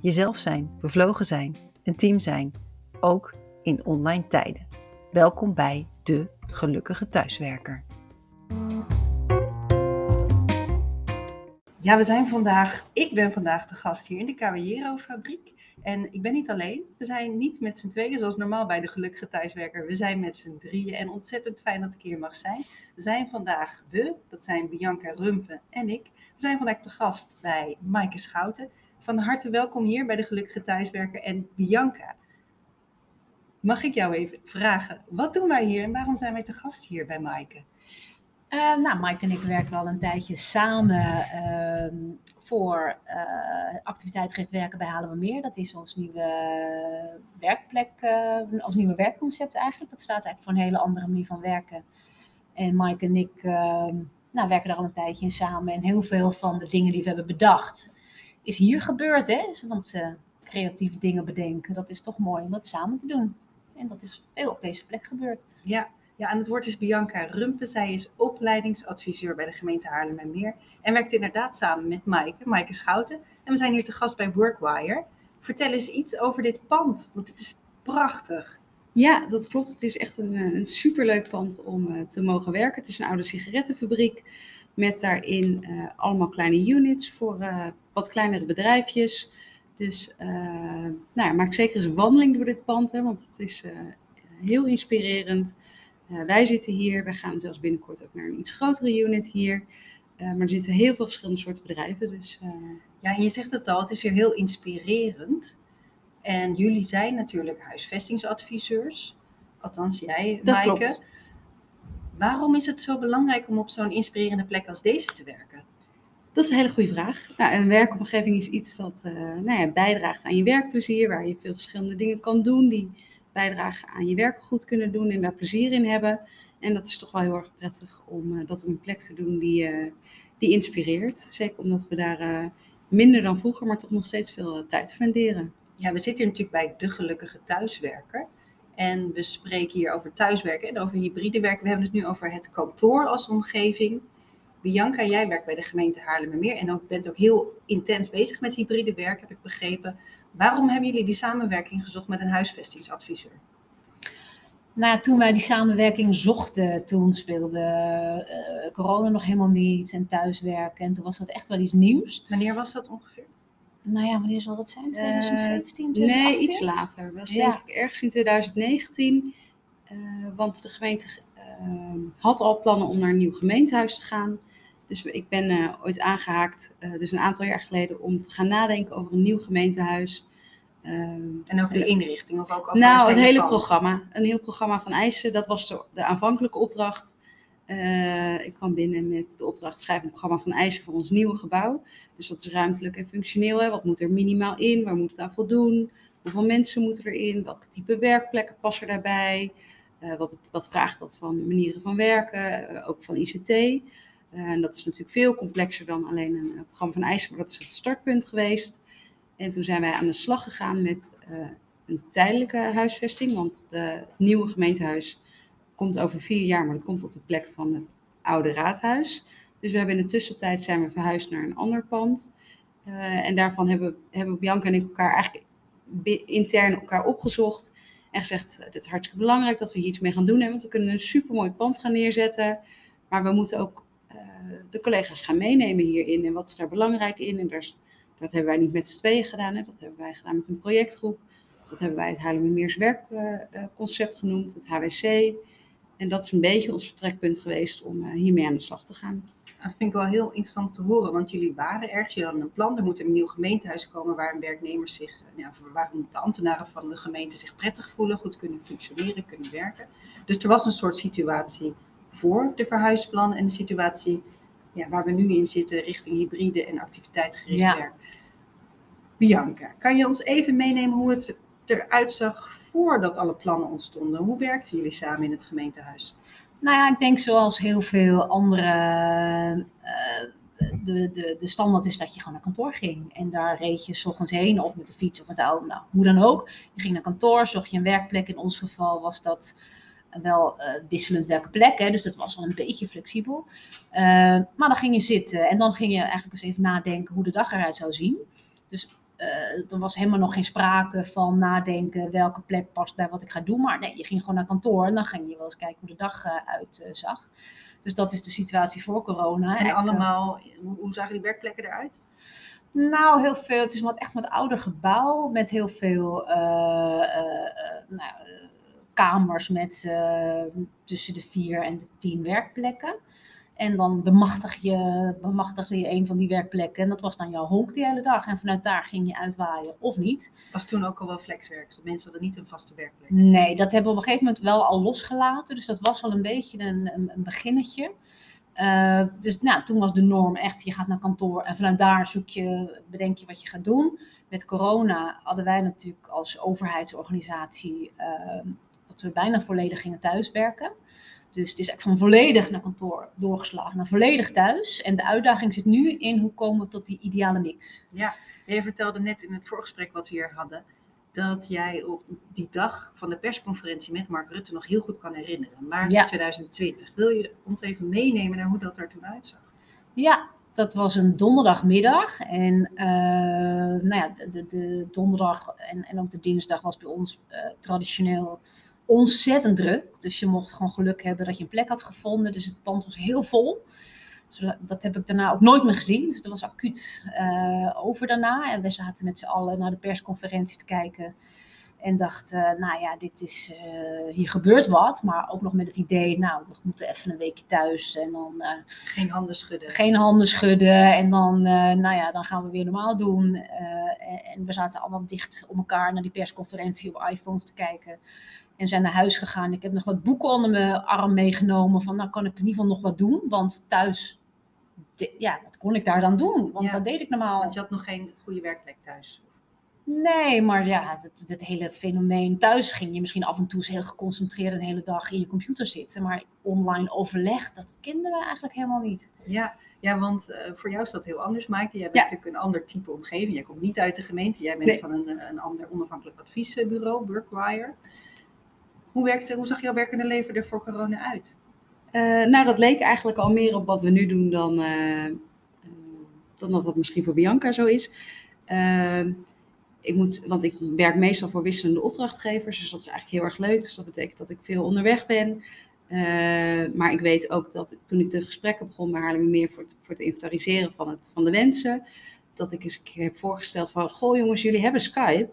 Jezelf zijn, bevlogen zijn, een team zijn, ook in online tijden. Welkom bij de gelukkige thuiswerker. Ja, we zijn vandaag, ik ben vandaag de gast hier in de Caballero fabriek. En ik ben niet alleen. We zijn niet met z'n tweeën, zoals normaal bij de gelukkige thuiswerker. We zijn met z'n drieën en ontzettend fijn dat ik hier mag zijn. We zijn vandaag we, dat zijn Bianca Rumpen en ik. We zijn vandaag de gast bij Maaike Schouten. Van harte welkom hier bij de gelukkige thuiswerker en Bianca. Mag ik jou even vragen, wat doen wij hier en waarom zijn wij te gast hier bij Maaike? Uh, nou, Mike en ik werken al een tijdje samen uh, voor uh, werken bij Halen we Meer. Dat is ons nieuwe werkplek, uh, ons nieuwe werkconcept eigenlijk. Dat staat eigenlijk voor een hele andere manier van werken. En Mike en ik ehm, nou, werken daar al een tijdje in samen. En heel veel van de dingen die we hebben bedacht, is hier gebeurd. Hè? Want creatieve dingen bedenken, dat is toch mooi om dat samen te doen. En dat is veel op deze plek gebeurd. Ja, ja, aan het woord is Bianca Rumpen. Zij is opleidingsadviseur bij de gemeente Haarlem en Meer. En werkt inderdaad samen met Maaike, Maaike Schouten. En we zijn hier te gast bij Workwire. Vertel eens iets over dit pand, want het is prachtig. Ja, dat klopt. Het is echt een, een superleuk pand om uh, te mogen werken. Het is een oude sigarettenfabriek met daarin uh, allemaal kleine units voor uh, wat kleinere bedrijfjes. Dus nou, maak zeker eens een wandeling door dit pand, hè, want het is heel inspirerend. Wij zitten hier, wij gaan zelfs binnenkort ook naar een iets grotere unit hier. Maar er zitten heel veel verschillende soorten bedrijven. Dus. Ja, en je zegt het al, het is hier heel inspirerend. En jullie zijn natuurlijk huisvestingsadviseurs. Althans, jij, Dat Maaike. Klopt. Waarom is het zo belangrijk om op zo'n inspirerende plek als deze te werken? Dat is een hele goede vraag. Nou, een werkomgeving is iets dat nou ja, bijdraagt aan je werkplezier, waar je veel verschillende dingen kan doen die bijdragen aan je werk goed kunnen doen en daar plezier in hebben. En dat is toch wel heel erg prettig om uh, dat op een plek te doen die, uh, die inspireert. Zeker omdat we daar minder dan vroeger, maar toch nog steeds veel tijd spenderen. Ja, we zitten hier natuurlijk bij de gelukkige thuiswerker. En we spreken hier over thuiswerken en over hybride werken. We hebben het nu over het kantoor als omgeving. Bianca, jij werkt bij de gemeente Haarlemmermeer en ook, bent ook heel intens bezig met hybride werk, heb ik begrepen. Waarom hebben jullie die samenwerking gezocht met een huisvestingsadviseur? Nou, toen wij die samenwerking zochten, toen speelde uh, corona nog helemaal niet en thuiswerken. En toen was dat echt wel iets nieuws. Wanneer was dat ongeveer? Nou ja, wanneer zal dat zijn? 2017? Uh, nee, iets later. Dat was ja. denk ik ergens in 2019. Uh, want de gemeente ehm, had al plannen om naar een nieuw gemeentehuis te gaan. Dus ik ben uh, ooit aangehaakt, uh, dus een aantal jaar geleden, om te gaan nadenken over een nieuw gemeentehuis. Uh, en over de inrichting of ook over Nou, het, het hele pand? programma. Een heel programma van eisen. Dat was de, de aanvankelijke opdracht. Uh, ik kwam binnen met de opdracht schrijven een programma van eisen voor ons nieuwe gebouw. Dus dat is ruimtelijk en functioneel. Hè. Wat moet er minimaal in? Waar moet het aan voldoen? Hoeveel mensen moeten erin? Welke type werkplekken passen daarbij? Uh, wat, wat vraagt dat van manieren van werken? Uh, ook van ICT. En dat is natuurlijk veel complexer dan alleen een programma van eisen, maar dat is het startpunt geweest. En toen zijn wij aan de slag gegaan met een tijdelijke huisvesting, want de, het nieuwe gemeentehuis komt over vier jaar, maar dat komt op de plek van het oude raadhuis. Dus we hebben in de tussentijd zijn we verhuisd naar een ander pand. Uh, en daarvan hebben, hebben Bianca en ik elkaar eigenlijk intern elkaar opgezocht. En gezegd, dit is hartstikke belangrijk dat we hier iets mee gaan doen. Hè, want we kunnen een supermooi pand gaan neerzetten. Maar we moeten ook uh, de collega's gaan meenemen hierin. En wat is daar belangrijk in? En daar, dat hebben wij niet met z'n tweeën gedaan. Hè. Dat hebben wij gedaan met een projectgroep. Dat hebben wij het Haarlemmermeers werkconcept uh, genoemd, het HWC. En dat is een beetje ons vertrekpunt geweest om uh, hiermee aan de slag te gaan. Dat vind ik wel heel interessant te horen, want jullie waren ergens, jullie hadden een plan. Er moet een nieuw gemeentehuis komen waar werknemers zich, ja, waar de ambtenaren van de gemeente zich prettig voelen, goed kunnen functioneren, kunnen werken. Dus er was een soort situatie voor de verhuisplan en de situatie ja, waar we nu in zitten richting hybride en activiteitsgericht Ja. werk. Bianca, kan je ons even meenemen hoe het eruit zag voordat alle plannen ontstonden? Hoe werkten jullie samen in het gemeentehuis? Nou ja, ik denk zoals heel veel andere. eh, de, de, de standaard is dat je gewoon naar kantoor ging. En daar reed je s ochtends heen, of met de fiets of met de auto, nou, hoe dan ook. Je ging naar kantoor, zocht je een werkplek. In ons geval was dat wel eh, wisselend welke plek, hè, dus dat was wel een beetje flexibel. Eh, maar dan ging je zitten en dan ging je eigenlijk eens even nadenken hoe de dag eruit zou zien. Dus eh er was helemaal nog geen sprake van nadenken welke plek past bij wat ik ga doen. Maar nee, je ging gewoon naar kantoor en dan ging je wel eens kijken hoe de dag eruit uit eh, zag. Dus dat is de situatie voor corona. En eh, allemaal, hoe, zagen die werkplekken eruit? nou, heel veel. Het is wat echt wat ouder gebouw met heel veel eh, eh, eh, nou, eh, kamers met eh, tussen de vier en de tien werkplekken. En dan bemachtig je, bemachtigde je een van die werkplekken. En dat was dan jouw honk die hele dag. En vanuit daar ging je uitwaaien of niet. Was toen ook al wel flexwerk, dus mensen hadden niet een vaste werkplek. Nee, dat hebben we op een gegeven moment wel al losgelaten. Dus dat was al een beetje een, een, een beginnetje. Eh, dus nou, toen was de norm echt, je gaat naar kantoor en vanuit daar zoek je, bedenk je wat je gaat doen. Met corona hadden wij natuurlijk als overheidsorganisatie eh, dat we bijna volledig gingen thuiswerken. Dus het is echt van volledig naar kantoor doorgeslagen naar volledig thuis. En de uitdaging zit nu in hoe komen we tot die ideale mix. Ja, jij vertelde net in het voorgesprek wat we hier hadden, dat jij op die dag van de persconferentie met Mark Rutte nog heel goed kan herinneren. Maart Ja. 2020. Wil je ons even meenemen naar hoe dat er toen uitzag? Ja, dat was een donderdagmiddag. En eh, nou ja, de, de, de donderdag en, en ook de dinsdag was bij ons eh, traditioneel ontzettend druk. Dus je mocht gewoon geluk hebben dat je een plek had gevonden. Dus het pand was heel vol. Dus dat- heb ik daarna ook nooit meer gezien. Dus dat was acuut eh, over daarna. En we zaten met z'n allen naar de persconferentie te kijken. En dachten, nou ja, dit is, eh, hier gebeurt wat. Maar ook nog met het idee, nou, we moeten even een weekje thuis. En dan eh, Geen handen schudden. geen handen schudden en dan, eh, nou ja, dan gaan we weer normaal doen. Eh, en, en we zaten allemaal dicht op elkaar naar die persconferentie op iPhones te kijken. En zijn naar huis gegaan. Ik heb nog wat boeken onder mijn arm meegenomen. Van nou kan ik in ieder geval nog wat doen. Want thuis, de- ja, wat kon ik daar dan doen? Want Ja, dat deed ik normaal. Want je had nog geen goede werkplek thuis. Nee, maar ja, het, het hele fenomeen thuis ging je misschien af en toe heel geconcentreerd een hele dag in je computer zitten. Maar online overleg, dat kenden we eigenlijk helemaal niet. Ja, ja want eh, voor jou is dat heel anders, Maaike. Jij bent Ja. natuurlijk een ander type omgeving. Jij komt niet uit de gemeente. Jij bent Nee. van een, een ander onafhankelijk adviesbureau, Workwire. Hoe, zag jouw werkende leven er voor corona uit? Eh, nou, dat leek eigenlijk al meer op wat we nu doen dan, eh, eh, dan dat wat misschien voor Bianca zo is. Eh, ik moet, want ik werk meestal voor wisselende opdrachtgevers, dus dat is eigenlijk heel erg leuk. Dus dat betekent dat ik veel onderweg ben. Maar ik weet ook dat toen ik de gesprekken begon bij Haarlemmermeer voor het, voor het inventariseren van, het, van de wensen, dat ik eens een keer heb voorgesteld van, goh jongens, jullie hebben Skype.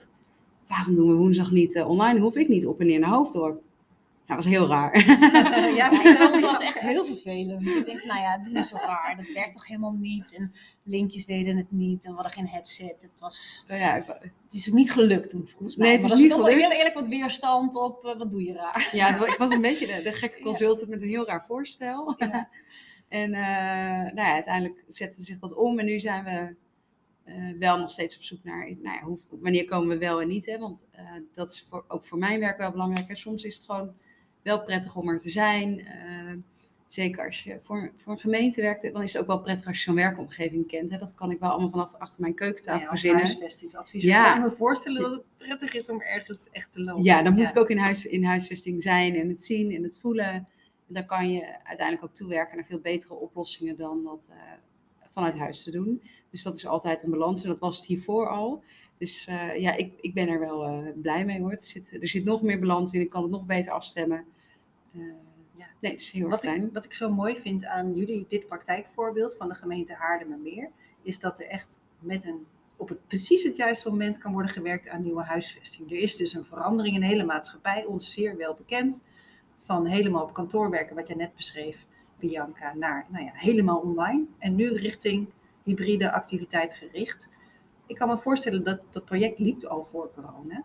Waarom doen we woensdag niet eh, online? Hoef ik niet op en neer naar Hoofddorp? Nou, dat was heel raar. ja, ik vond dat echt heel vervelend. Ik denk, nou ja, doe niet zo raar. Dat werkt toch helemaal niet. En linkjes deden het niet. En we hadden geen headset. Het, was, Nou ja, ik- het is ook niet gelukt toen, volgens mij. Nee, het is er niet gelukt. Heel eerlijk wat weerstand op, eh, wat doe je raar. Ja, ik was een beetje de, de gekke consultant met een heel raar voorstel. Ja. en eh, nou ja, uiteindelijk zette zich dat om en nu zijn we eh, wel nog steeds op zoek naar nou ja, hoe, wanneer komen we wel en niet. Hè? Want eh, dat is voor, ook voor mijn werk wel belangrijk. Hè? Soms is het gewoon wel prettig om er te zijn. Eh, zeker als je voor, voor een gemeente werkt, dan is het ook wel prettig als je zo'n werkomgeving kent. Hè? Dat kan ik wel allemaal vanaf achter mijn keukentafel verzinnen. huisvestingsadviseur Ja. kan ik me voorstellen dat het prettig is om ergens echt te lopen. Ja, dan moet ik ook in, huis, in huisvesting zijn en het zien en het voelen. En dan kan je uiteindelijk ook toewerken naar veel betere oplossingen dan dat vanuit huis te doen. Dus dat is altijd een balans en dat was het hiervoor al. Dus eh, ja, ik, ik ben er wel eh, blij mee hoor. Er zit, er zit nog meer balans in, ik kan het nog beter afstemmen. Eh, Ja. Nee, het is heel Wat fijn. ik, wat ik zo mooi vind aan jullie, dit praktijkvoorbeeld van de gemeente Haarlemmermeer, is dat er echt met een, op het precies het juiste moment kan worden gewerkt aan nieuwe huisvesting. Er is dus een verandering in de hele maatschappij, ons zeer wel bekend, van helemaal op kantoor werken, wat jij net beschreef, Bianca, naar nou ja, helemaal online. En nu richting hybride activiteit gericht. Ik kan me voorstellen dat dat project liep al voor corona.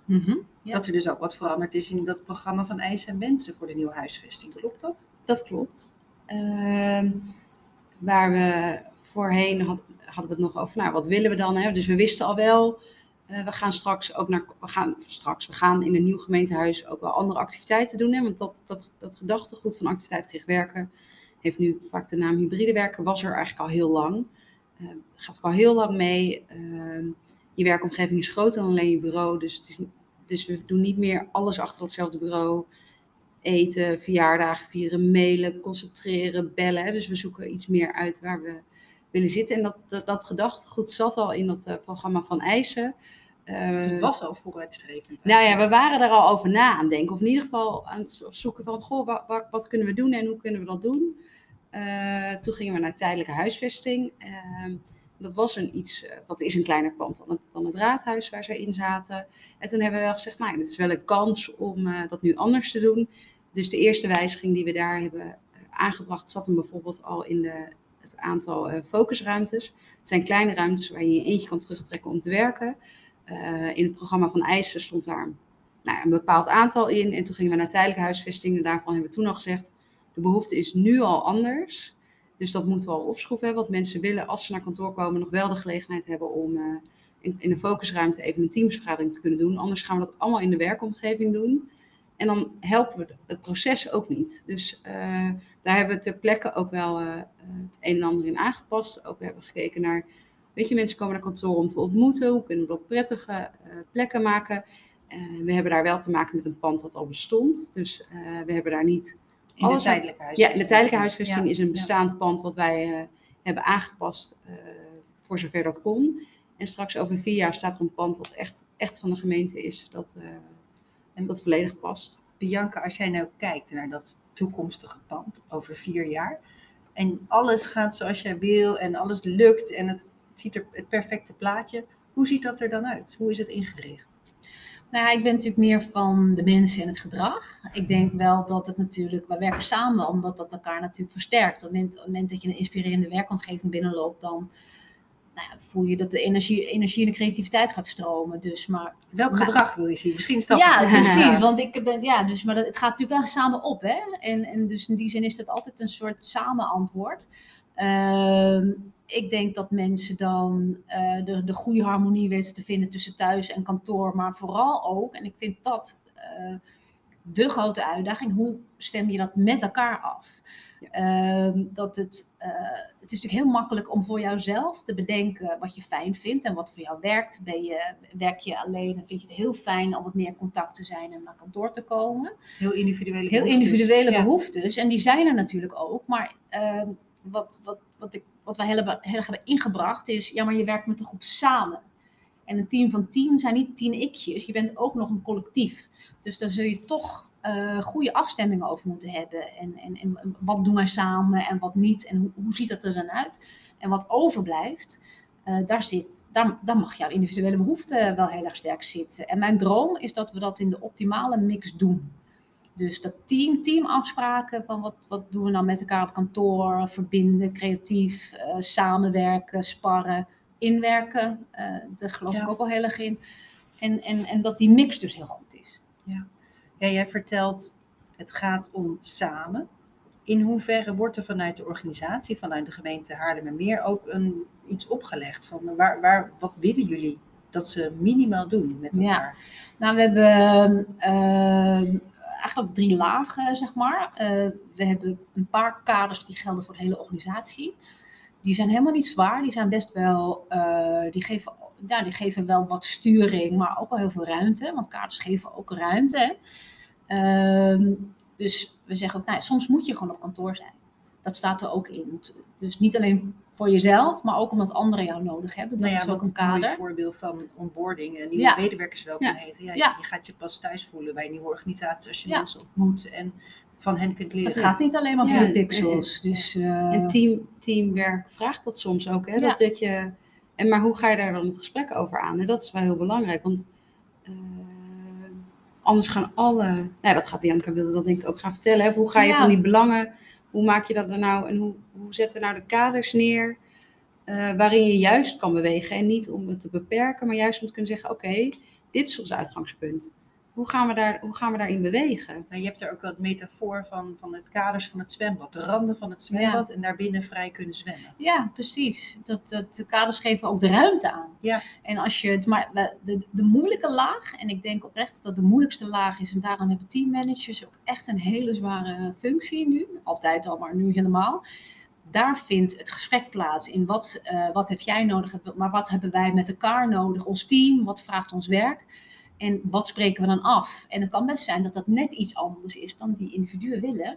Ja. Dat er dus ook wat veranderd is in dat programma van eisen en wensen voor de nieuwe huisvesting. Klopt dat? Dat klopt. Ehm, waar we voorheen had- hadden we het nog over, nou, wat willen we dan? Hè? Dus we wisten al wel Eh, we gaan straks ook naar, we gaan straks, we gaan in een nieuw gemeentehuis ook wel andere activiteiten doen. Hè? Want dat, dat, dat gedachtegoed van activiteitsgericht werken heeft nu vaak de naam hybride werken, was er eigenlijk al heel lang. Uh, gaat ook al heel lang mee. Uh, je werkomgeving is groter dan alleen je bureau, dus, het is, dus we doen niet meer alles achter hetzelfde bureau. Eten, verjaardagen vieren, mailen, concentreren, bellen. Dus we zoeken iets meer uit waar we willen zitten. En dat, dat, dat gedachtegoed zat al in dat uh, programma van eisen. Uh, dus het was al vooruitstrevend. Nou ja, we waren er al over na aan denken. Of in ieder geval aan het zoeken van, goh, wat, wat, wat kunnen we doen en hoe kunnen we dat doen? Uh, toen gingen we naar tijdelijke huisvesting. Uh, dat was een iets, dat is een kleiner pand dan het, dan het raadhuis waar ze in zaten. En toen hebben we wel gezegd, nou, dit is wel een kans om dat nu anders te doen. Dus de eerste wijziging die we daar hebben aangebracht, zat hem bijvoorbeeld al in de, het aantal focusruimtes. Het zijn kleine ruimtes waar je je eentje kan terugtrekken om te werken. Uh, in het programma van eisen stond daar nou, een bepaald aantal in. En toen gingen we naar tijdelijke huisvesting. En daarvan hebben we toen al gezegd, de behoefte is nu al anders. Dus dat moeten we al opschroeven. Want mensen willen, als ze naar kantoor komen, nog wel de gelegenheid hebben om uh, in, in, de focusruimte even een teamsvergadering te kunnen doen. Anders gaan we dat allemaal in de werkomgeving doen. En dan helpen we het proces ook niet. Dus uh, daar hebben we ter plekke ook wel het een en ander in aangepast. Ook we hebben gekeken naar, weet je, mensen komen naar kantoor om te ontmoeten. Hoe kunnen we dat prettige uh, plekken maken? we hebben daar wel te maken met een pand dat al bestond. Dus we hebben daar niet... In alles de tijdelijke huisvesting? Ja, de tijdelijke huisvesting ja. is een bestaand ja. pand wat wij hebben aangepast voor zover dat kon. En straks over vier jaar staat er een pand dat echt, echt van de gemeente is. Dat en dat volledig past. Bianca, als jij nou kijkt naar dat toekomstige pand over vier jaar. En alles gaat zoals jij wil en alles lukt en het ziet er het perfecte plaatje. Hoe ziet dat er dan uit? Hoe is het ingericht? Nou, ik ben natuurlijk meer van de mensen en het gedrag. Ik denk wel dat het natuurlijk, we werken samen omdat dat elkaar natuurlijk versterkt. Op het moment, op het moment dat je een inspirerende werkomgeving binnenloopt, dan nou ja, voel je dat de energie, energie en de creativiteit gaat stromen. Dus, maar, Welk maar, gedrag wil je zien? Misschien is dat Ja, precies. Want ik ben, ja, dus, maar dat, het gaat natuurlijk wel samen op. Hè? En, en dus in die zin is dat altijd een soort samenantwoord. Uh, ik denk dat mensen dan uh, de, de goede harmonie weten te vinden tussen thuis en kantoor. Maar vooral ook, en ik vind dat uh, de grote uitdaging, hoe stem je dat met elkaar af? Ja. Uh, dat het, uh, het is natuurlijk heel makkelijk om voor jouzelf te bedenken wat je fijn vindt en wat voor jou werkt. Ben je, werk je alleen en vind je het heel fijn om wat meer contact te zijn en naar kantoor te komen. Heel individuele heel behoeftes. individuele ja. behoeftes. En die zijn er natuurlijk ook. Maar uh, wat, wat, wat, ik, wat wij heel, erg hebben ingebracht is, ja, maar je werkt met een groep samen. En een team van tien zijn niet tien ikjes. Je bent ook nog een collectief. Dus daar zul je toch uh, goede afstemmingen over moeten hebben. En, en, en wat doen wij samen en wat niet. En hoe, hoe ziet dat er dan uit? En wat overblijft, uh, daar, zit, daar, daar mag jouw individuele behoefte wel heel erg sterk zitten. En mijn droom is dat we dat in de optimale mix doen. Dus dat team, teamafspraken van wat, wat doen we nou met elkaar op kantoor, verbinden, creatief, uh, samenwerken, sparren, inwerken. daar geloof ja. ik ook wel heel erg in. En, en, en dat die mix dus heel goed is. Ja. Ja, jij vertelt, het gaat om samen. In hoeverre wordt er vanuit de organisatie, vanuit de gemeente Haarlemmermeer, ook een, iets opgelegd? Van waar, waar, wat willen jullie dat ze minimaal doen met elkaar? Ja. Nou, we hebben uh, eigenlijk drie lagen, zeg maar. Uh, we hebben een paar kaders die gelden voor de hele organisatie. Die zijn helemaal niet zwaar, die zijn best wel, uh, die geven ja, die geven wel wat sturing, maar ook wel heel veel ruimte. Want kaders geven ook ruimte. Uh, dus we zeggen ook, nou, soms moet je gewoon op kantoor zijn. Dat staat er ook in. Dus niet alleen voor jezelf, maar ook omdat anderen jou nodig hebben. Dat nou ja, is ook een kader. Een voorbeeld van onboarding, nieuwe ja. medewerkers welkom ja. heten. Ja, ja, Je gaat je pas thuis voelen bij een nieuwe organisatie als je mensen ontmoet en van hen kunt leren. Het gaat niet alleen maar via pixels. Dus, uh... En team, teamwerk vraagt dat soms ook. Hè? Dat, dat je en maar hoe ga je daar dan het gesprek over aan? En dat is wel heel belangrijk, want uh, anders gaan alle... Nou, dat gaat Bianca wilde dat denk ik ook gaan vertellen. Hè? Hoe ga je ja. van die belangen, hoe maak je dat nou... En hoe, hoe zetten we nou de kaders neer uh, waarin je juist kan bewegen. En niet om het te beperken, maar juist om te kunnen zeggen, oké, dit is ons uitgangspunt. Hoe gaan we, daar, hoe gaan we daarin bewegen? Maar je hebt er ook wel het metafoor van, van het kaders van het zwembad, de randen van het zwembad en daarbinnen vrij kunnen zwemmen. Ja, precies. Dat, dat, de kaders geven ook de ruimte aan. Ja. En als je het maar de, de moeilijke laag, en ik denk oprecht dat de moeilijkste laag is, en daarom hebben teammanagers ook echt een hele zware functie nu, altijd al, maar nu helemaal. Daar vindt het gesprek plaats in wat, eh, wat heb jij nodig, maar wat hebben wij met elkaar nodig, ons team, wat vraagt ons werk en wat spreken we dan af. En het kan best zijn dat dat net iets anders is dan die individuen willen,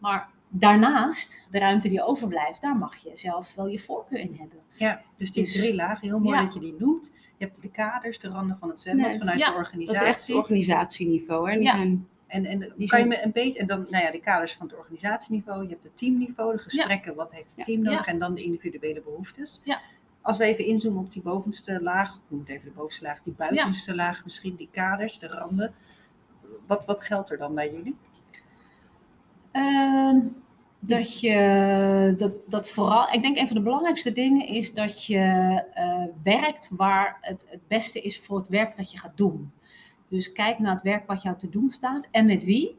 maar daarnaast, de ruimte die overblijft, daar mag je zelf wel je voorkeur in hebben. Ja, dus die Dus- drie lagen, heel mooi Ja. dat je die noemt. Je hebt de kaders, de randen van het zwembad Nee, vanuit ja, de Dat organisatie. is echt het organisatieniveau. Hè? Die Ja. zijn, En, en Die kan je zijn- me een beetje, en dan, nou ja, de kaders van het organisatieniveau, je hebt het teamniveau, de gesprekken, wat heeft het team nodig, en dan de individuele behoeftes. Ja. Als we even inzoomen op die bovenste laag, noem het even de bovenste laag, die buitenste laag, misschien die kaders, de randen. Wat, wat geldt er dan bij jullie? Ehm, dat je dat, dat vooral, ik denk een van de belangrijkste dingen is dat je eh, werkt waar het het beste is voor het werk dat je gaat doen. Dus kijk naar het werk wat jou te doen staat en met wie.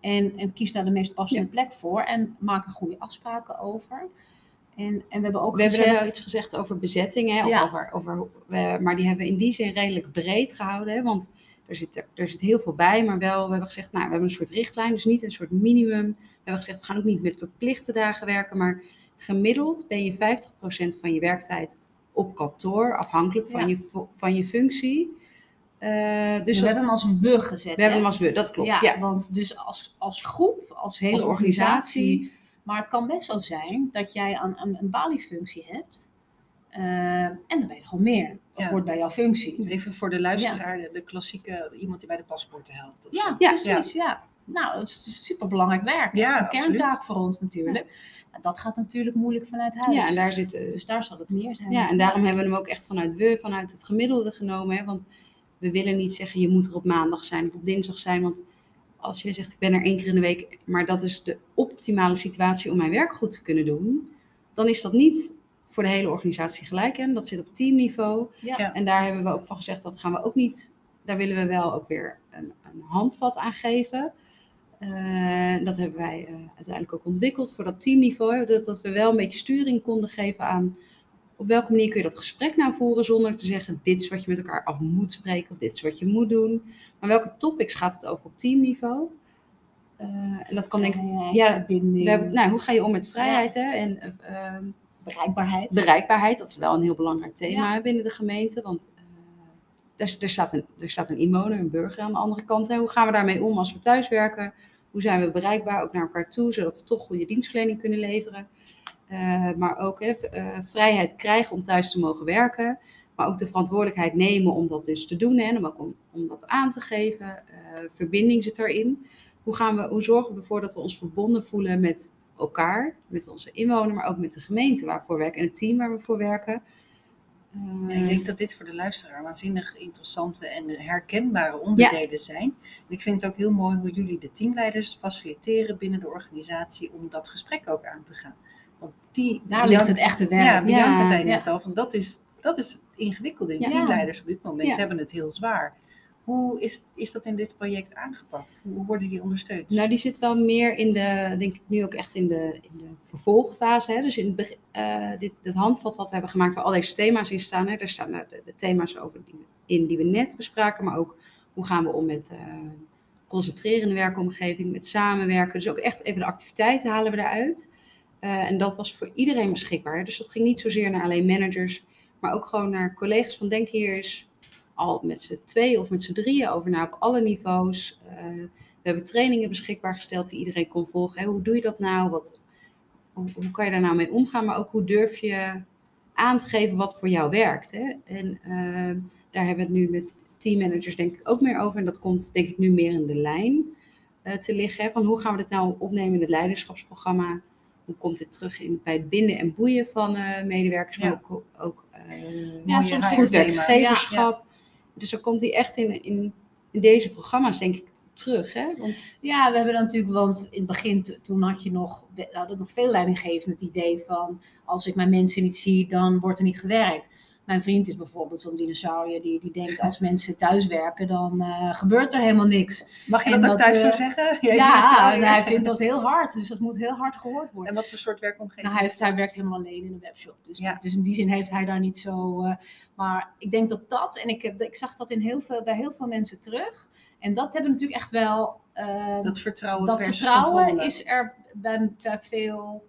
En, en kies daar de meest passende plek voor en maak er goede afspraken over. En, en we hebben ook we hebben gezegd, er wel iets gezegd over bezetting, hè? Of Ja. over, over, maar die hebben we in die zin redelijk breed gehouden. Hè? Want er zit, er, zit heel veel bij, maar wel, we hebben gezegd, nou, we hebben een soort richtlijn, dus niet een soort minimum. We hebben gezegd, we gaan ook niet met verplichte dagen werken, maar gemiddeld ben je 50% van je werktijd op kantoor, afhankelijk van, Ja. je, van je functie. Eh, dus we dat- hebben hem als we gezet. we hebben hem als we, dat klopt. ja, Ja, want dus als, als groep, als hele Als organisatie, organisatie. Maar het kan best zo zijn dat jij een, een, een baliefunctie hebt. eh, en dan ben je gewoon meer. Dat Ja. hoort bij jouw functie. Even voor de luisteraar, de, de klassieke, iemand die bij de paspoorten helpt. Ja, zo. Precies. Ja. Nou, het is super belangrijk werk. Ja, een absoluut. kerntaak voor ons natuurlijk. Maar dat gaat natuurlijk moeilijk vanuit huis. ja, en daar zitten Dus daar zal het meer zijn. Ja, en daarom hebben we hem ook echt vanuit we, vanuit het gemiddelde genomen. Hè? Want we willen niet zeggen, je moet er op maandag zijn of op dinsdag zijn. Want als je zegt, ik ben er één keer in de week, maar dat is de optimale situatie om mijn werk goed te kunnen doen. Dan is dat niet voor de hele organisatie gelijk. Hè? Dat zit op teamniveau. Ja. En daar hebben we ook van gezegd, dat gaan we ook niet, daar willen we wel ook weer een, een handvat aan geven. Eh, dat hebben wij eh, uiteindelijk ook ontwikkeld voor dat teamniveau. dat we wel een beetje sturing konden geven aan op welke manier kun je dat gesprek nou voeren zonder te zeggen dit is wat je met elkaar af moet spreken of dit is wat je moet doen. Maar welke topics gaat het over op teamniveau? Eh, en dat kan denk ik, ja, verbinding, we hebben, nou, hoe ga je om met vrijheid hè? en eh, ehm, bereikbaarheid. bereikbaarheid. Dat is wel een heel belangrijk thema Ja. binnen de gemeente, want eh, er, er, staat een, er staat een inwoner, een burger aan de andere kant. Hè? Hoe gaan we daarmee om als we thuiswerken? Hoe zijn we bereikbaar ook naar elkaar toe, zodat we toch goede dienstverlening kunnen leveren? Eh, maar ook v- eh, vrijheid krijgen om thuis te mogen werken. Maar ook de verantwoordelijkheid nemen om dat dus te doen. Hè, en om, ook om, om dat aan te geven. Eh, verbinding zit erin. Hoe, gaan we, hoe zorgen we ervoor dat we ons verbonden voelen met elkaar, met onze inwoner, maar ook met de gemeente waarvoor we werken en het team waar we voor werken. Ja, Eh, ik denk dat dit voor de luisteraar waanzinnig interessante en herkenbare onderdelen zijn. En ik vind het ook heel mooi hoe jullie de teamleiders faciliteren binnen de organisatie om dat gesprek ook aan te gaan. Want die, Daar ligt het echte werk. Ja, Bianca Ja, zei ja. net al, van dat is, dat is het ingewikkelde. Ja. Teamleiders op dit moment Ja. hebben het heel zwaar. Hoe is, is dat in dit project aangepakt? Hoe worden die ondersteund? Nou, die zit wel meer in de, denk ik nu ook echt in de, in de vervolgfase. Hè? Dus in het eh, dit, dit handvat wat we hebben gemaakt, waar al deze thema's in staan. Hè? Daar staan nou de, de thema's over die, in die we net bespraken, maar ook hoe gaan we om met eh concentrerende werkomgeving, met samenwerken. Dus ook echt even de activiteiten halen we daaruit. Eh, en dat was voor iedereen beschikbaar. Dus dat ging niet zozeer naar alleen managers, maar ook gewoon naar collega's van denk hier eens al met z'n tweeën of met z'n drieën over na op alle niveaus. Eh, we hebben trainingen beschikbaar gesteld die iedereen kon volgen. Hoe doe je dat nou? Wat, hoe, hoe kan je daar nou mee omgaan? Maar ook hoe durf je aan te geven wat voor jou werkt? Hè? En eh, daar hebben we het nu met teammanagers denk ik ook meer over. En dat komt denk ik nu meer in de lijn te liggen. Van hoe gaan we dit nou opnemen in het leiderschapsprogramma? Hoe komt dit terug in, bij het binden en boeien van eh, medewerkers? Maar Ja. ook, ook eh, Ja, soms goed werkgeverschap. Dus dan komt die echt in, in, in deze programma's, denk ik, terug. Hè? Want, Ja, we hebben dan natuurlijk, want in het begin, to- toen had je nog, hadden nog veel leidinggevend het idee van, als ik mijn mensen niet zie, dan wordt er niet gewerkt. Mijn vriend is bijvoorbeeld zo'n dinosaurier die, die denkt als mensen thuiswerken, dan eh, gebeurt er helemaal niks. Mag je En dat ook thuis zo eh, zeggen? Ja, en hij vindt dat heel hard, dus dat moet heel hard gehoord worden. En wat voor soort werkomgeving? Nou, hij, heeft, hij werkt helemaal alleen in een webshop. Dus, Ja. dus in die zin heeft hij daar niet zo. eh, maar ik denk dat dat, en ik, heb, ik zag dat in heel veel, bij heel veel mensen terug. En dat hebben natuurlijk echt wel. eh, Dat vertrouwen dat vertrouwen controle. is er bij, bij veel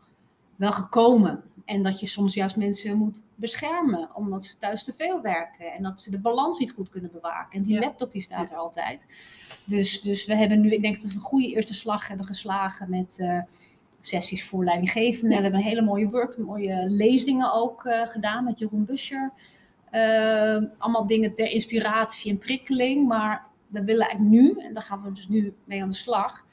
wel gekomen. En dat je soms juist mensen moet beschermen, omdat ze thuis te veel werken en dat ze de balans niet goed kunnen bewaken. En die Ja. laptop die staat er altijd. Dus, dus we hebben nu, ik denk dat we een goede eerste slag hebben geslagen met eh, sessies voor leidinggevenden. Ja. We hebben een hele mooie work, mooie lezingen ook eh, gedaan met Jeroen Buscher. Eh, allemaal dingen ter inspiratie en prikkeling. Maar we willen eigenlijk nu, en daar gaan we dus nu mee aan de slag,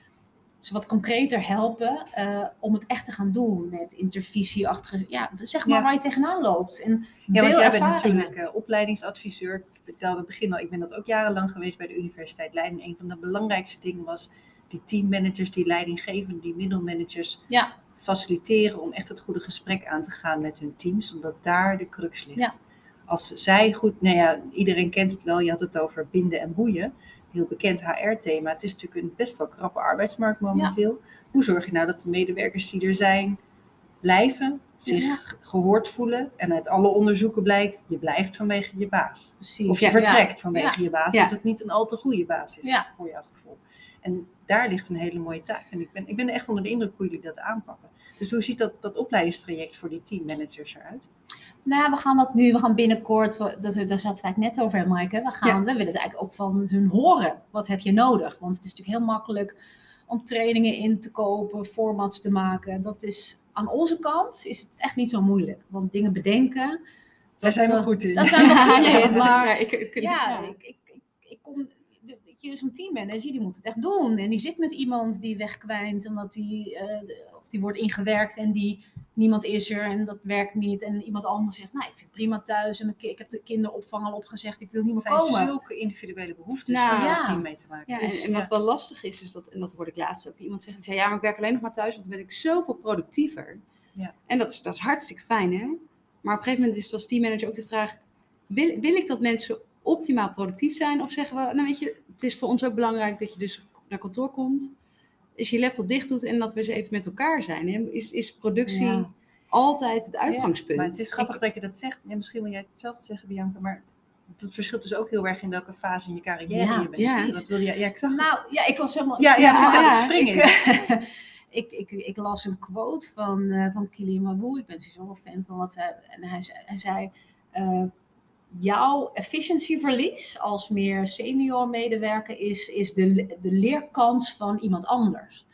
ze wat concreter helpen eh, om het echt te gaan doen met intervisieachtige, ja, zeg maar Ja. waar je tegenaan loopt. En Ja, want jij bent natuurlijk eh, opleidingsadviseur. Ik vertelde in het begin al, ik ben dat ook jarenlang geweest bij de Universiteit Leiden. Een van de belangrijkste dingen was die teammanagers, die leidinggevenden, die middelmanagers Ja. faciliteren om echt het goede gesprek aan te gaan met hun teams, omdat daar de crux ligt. Ja. Als zij goed, nou ja, iedereen kent het wel, je had het over binden en boeien. Heel bekend HR-thema. Het is natuurlijk een best wel krappe arbeidsmarkt momenteel. Hoe zorg je nou dat de medewerkers die er zijn blijven, zich Ja. gehoord voelen en uit alle onderzoeken blijkt, je blijft vanwege je baas. Precies. Of je Ja. vertrekt vanwege je baas als het niet een al te goede baas is voor jouw gevoel. En daar ligt een hele mooie taak. En ik ben, ik ben echt onder de indruk hoe jullie dat aanpakken. Dus hoe ziet dat, dat opleidingstraject voor die teammanagers eruit? Nou, we gaan dat nu, we gaan binnenkort, we- dat, daar zaten we het eigenlijk net over, Maaike. We, gaan, we willen het eigenlijk ook van hun horen. Wat heb je nodig? Want het is natuurlijk heel makkelijk om trainingen in te kopen, formats te maken. Dat is aan onze kant is het echt niet zo moeilijk. Want dingen bedenken, Daar zijn we goed in. daar zijn we goed in. Maar Ja, ik, ik, ja, je, Zo'n teammanager die moet het echt doen. En die zit met iemand die wegkwijnt, omdat die, eh, of die wordt ingewerkt en die niemand is er en dat werkt niet. En iemand anders zegt, nou, ik vind het prima thuis en ik heb de kinderopvang al opgezegd, ik wil niet Het meer zijn komen. zulke individuele behoeftes Nou, waar je als ja. team mee te maken Ja, hebt. en, en wat wel lastig is, is dat, en dat hoorde ik laatst ook, iemand zeggen, die zei, ja, maar ik werk alleen nog maar thuis, want dan ben ik zoveel productiever. Ja. En dat is, dat is hartstikke fijn, hè? Maar op een gegeven moment is het als teammanager ook de vraag, wil, wil ik dat mensen optimaal productief zijn? Of zeggen we, nou weet je, het is voor ons ook belangrijk dat je dus naar kantoor komt, is je laptop dicht doet en dat we eens even met elkaar zijn. Hè? Is, is productie Ja. altijd het uitgangspunt? Maar het is grappig dat je dat zegt. Ja, misschien wil jij hetzelfde zeggen, Bianca, maar dat verschilt dus ook heel erg in welke fase in je carrière Ja, je bent. ja. Wat wil je? Ja, ik zag het. Nou, ja, ik was helemaal... Ja, ja, vertel, ik- spring in. Ik, ik, ik, las een quote van, eh van Kili Mawoe. Ik ben sowieso wel fan van wat hij... En hij, zei- hij zei... eh, jouw efficiëntieverlies als meer senior medewerker is, is de, de leerkans van iemand anders.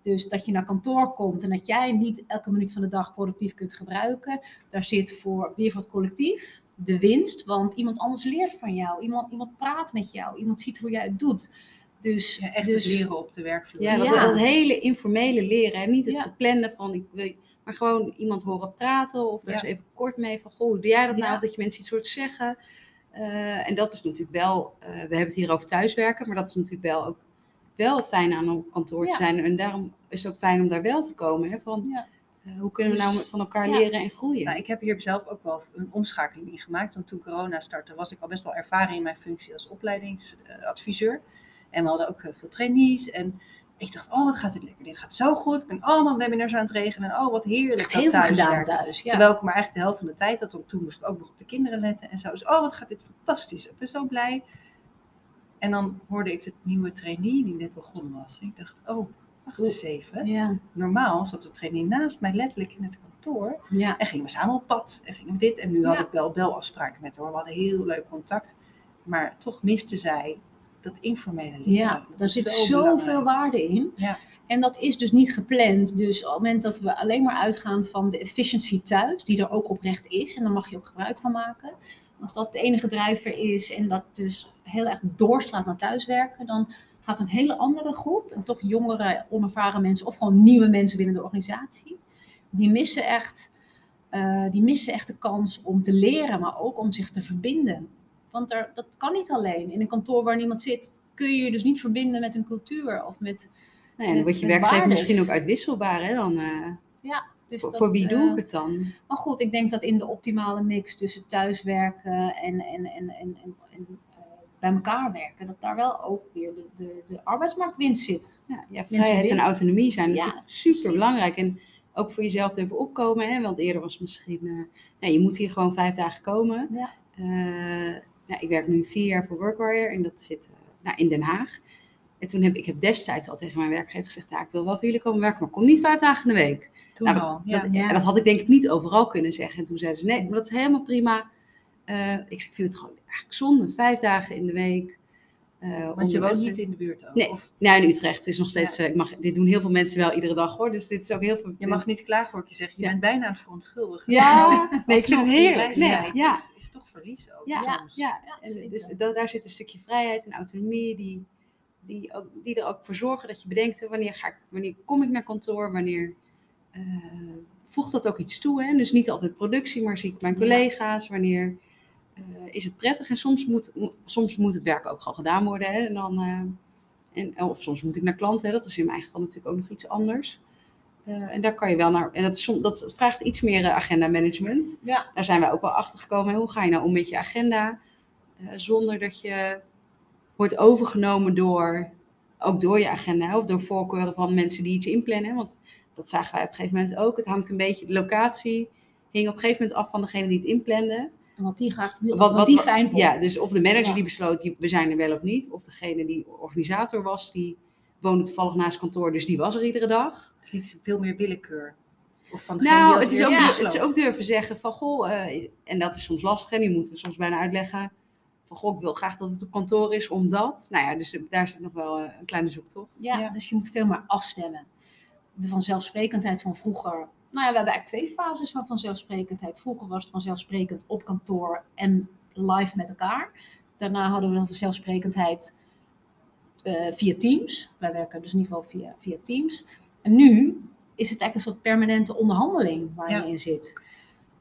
Dus dat je naar kantoor komt en dat jij niet elke minuut van de dag productief kunt gebruiken. Daar zit voor weer voor het collectief de winst, want iemand anders leert van jou. Iemand, iemand praat met jou, iemand ziet hoe jij het doet. Dus, Ja, echt dus het leren op de werkvloer. Ja, dat, Ja. dat hele informele leren. Hè? Niet het Ja. geplande van, ik wil, maar gewoon iemand horen praten of daar Ja. eens even kort mee van, goh, hoe doe jij dat nou? Of dat je mensen iets hoort zeggen. Eh, en dat is natuurlijk wel, eh, we hebben het hier over thuiswerken, maar dat is natuurlijk wel ook wel het fijne aan een kantoor te zijn. En daarom is het ook fijn om daar wel te komen. Hè? Van, Ja. eh, hoe kunnen we Dus- nou van elkaar ja. leren en groeien? Nou, ik heb hier zelf ook wel een omschakeling in gemaakt. Want toen corona startte, was ik al best wel ervaren in mijn functie als opleidingsadviseur. En we hadden ook veel trainees. En ik dacht, oh, wat gaat dit lekker. Dit gaat zo goed. Ik ben allemaal webinars aan het regelen. En oh, wat heerlijk. echt dat heel veel thuiswerken. gedaan thuis. Ja. Terwijl ik maar eigenlijk de helft van de tijd had. Want toen moest ik ook nog op de kinderen letten. En zo. Dus, oh, wat gaat dit fantastisch. Ik ben zo blij. En dan hoorde ik de nieuwe trainee die net begonnen was. En ik dacht, oh, wacht eens even. ja. Normaal zat de trainee naast mij letterlijk in het kantoor. Ja. En gingen we samen op pad. En gingen we dit. En nu had ik wel belafspraken met haar. We hadden heel leuk contact. Maar toch miste zij dat informele leren. Ja, daar zit zo zoveel waarde in. Ja. En dat is dus niet gepland. Dus op het moment dat we alleen maar uitgaan van de efficiëntie thuis, die er ook oprecht is, en daar mag je ook gebruik van maken. Als dat de enige drijver is en dat dus heel erg doorslaat naar thuiswerken, dan gaat een hele andere groep, en toch jongere, onervaren mensen, of gewoon nieuwe mensen binnen de organisatie, die missen echt, eh, die missen echt de kans om te leren, maar ook om zich te verbinden. Want er, dat kan niet alleen. In een kantoor waar niemand zit, kun je je dus niet verbinden met een cultuur of met Nou ja, dan wordt je werkgever misschien ook uitwisselbaar. Hè? Dan, eh, Ja. Dus voor, dat, voor wie doe eh, ik het dan? Maar goed, ik denk dat in de optimale mix tussen thuiswerken en, en, en, en, en, en, eh, bij elkaar werken, dat daar wel ook weer de, de, de arbeidsmarktwinst zit. Ja, ja vrijheid en autonomie zijn Ja, natuurlijk super belangrijk. En ook voor jezelf even opkomen. Hè? Want eerder was misschien, eh, nou, je moet hier gewoon vijf dagen komen. Ja. Eh, nou, ik werk nu vier jaar voor Workwire en dat zit eh, nou, in Den Haag. En toen heb ik heb destijds al tegen mijn werkgever gezegd, ja, ik wil wel voor jullie komen werken, maar kom niet vijf dagen in de week. Toen Nou, al. Dat, Ja. dat had ik denk ik niet overal kunnen zeggen. En toen zeiden ze, nee, maar dat is helemaal prima. Eh, ik, ik vind het gewoon eigenlijk zonde, vijf dagen in de week. Eh, Want je woont mensen- niet in de buurt ook. Nee. Of Nou, in Utrecht. Het is nog steeds, eh, ik mag, dit doen heel veel mensen wel iedere dag hoor. Dus dit is ook heel veel. je mag niet klagen hoor ik je zeg. Je Ja. bent bijna aan het verontschuldigen. Ja, nee, ik vind het heerlijk. Nee, ja. is, is toch verlies ook Ja, soms. ja. Ja, En dus da- daar zit een stukje vrijheid en autonomie die, die, ook, die er ook voor zorgen dat je bedenkt, hè, wanneer, ga ik, wanneer kom ik naar kantoor, wanneer eh, voegt dat ook iets toe. Hè? Dus niet altijd productie, maar zie ik mijn collega's, wanneer eh, is het prettig. En soms moet, mo- soms moet het werk ook gewoon gedaan worden. Hè? En dan, eh, en, of soms moet ik naar klanten, hè? dat is in mijn geval natuurlijk ook nog iets anders. Eh, en daar kan je wel naar, en dat, dat vraagt iets meer eh, agenda management. Ja. Daar zijn wij ook wel achter gekomen. Hoe ga je nou om met je agenda? eh, zonder dat je wordt overgenomen door, ook door je agenda of door voorkeuren van mensen die iets inplannen. Want dat zagen wij op een gegeven moment ook. Het hangt een beetje, de locatie hing op een gegeven moment af van degene die het inplande. En wat die graag wil, Wat, wat, wat, die fijn vond. Ja, dus of de manager Ja. die besloot, we zijn er wel of niet. Of degene die organisator was, die woonde toevallig naast kantoor, dus die was er iedere dag. Het is veel meer willekeur. Of van Nou, het is, ook, Ja. het is ook durven zeggen van, goh, eh, en dat is soms lastig. En nu moeten we soms bijna uitleggen van, goh, ik wil graag dat het op kantoor is, omdat. Nou ja, dus daar zit nog wel eh, een kleine zoektocht. Ja, Ja. dus je moet veel meer afstemmen. De vanzelfsprekendheid van vroeger. Nou ja, we hebben eigenlijk twee fases van vanzelfsprekendheid. Vroeger was het vanzelfsprekend op kantoor en live met elkaar. Daarna hadden we een vanzelfsprekendheid eh, via Teams. Wij werken dus in ieder geval via, via Teams. En nu is het eigenlijk een soort permanente onderhandeling waar Ja. je in zit.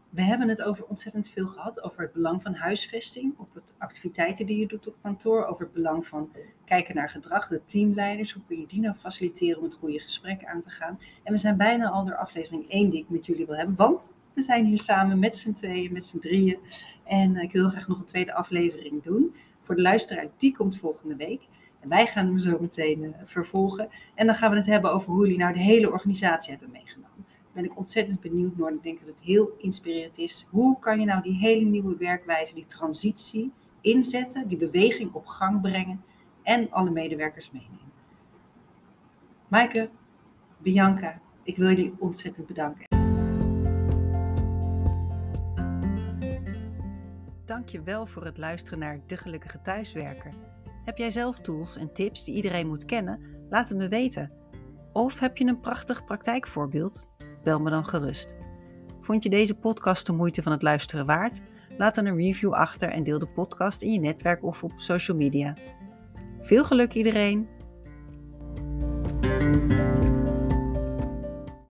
We hebben het over ontzettend veel gehad. Over het belang van huisvesting. Op het activiteiten die je doet op kantoor. Over het belang van kijken naar gedrag. De teamleiders. Hoe kun je die nou faciliteren om het goede gesprek aan te gaan. En we zijn bijna al door aflevering 1 die ik met jullie wil hebben. Want we zijn hier samen met z'n tweeën, met z'n drieën. En eh, ik wil graag nog een tweede aflevering doen. Voor de luisteraar, die komt volgende week. En wij gaan hem zo meteen eh, vervolgen. En dan gaan we het hebben over hoe jullie nou de hele organisatie hebben meegenomen. Ben ik ontzettend benieuwd naar. Ik denk dat het heel inspirerend is. Hoe kan je nou die hele nieuwe werkwijze, die transitie inzetten, die beweging op gang brengen en alle medewerkers meenemen. Maaike, Bianca, ik wil jullie ontzettend bedanken. Dank je wel voor het luisteren naar De Gelukkige Thuiswerker. Heb jij zelf tools en tips die iedereen moet kennen? Laat het me weten. Of heb je een prachtig praktijkvoorbeeld? Bel me dan gerust. Vond je deze podcast de moeite van het luisteren waard? Laat dan een review achter en deel de podcast in je netwerk of op social media. Veel geluk iedereen!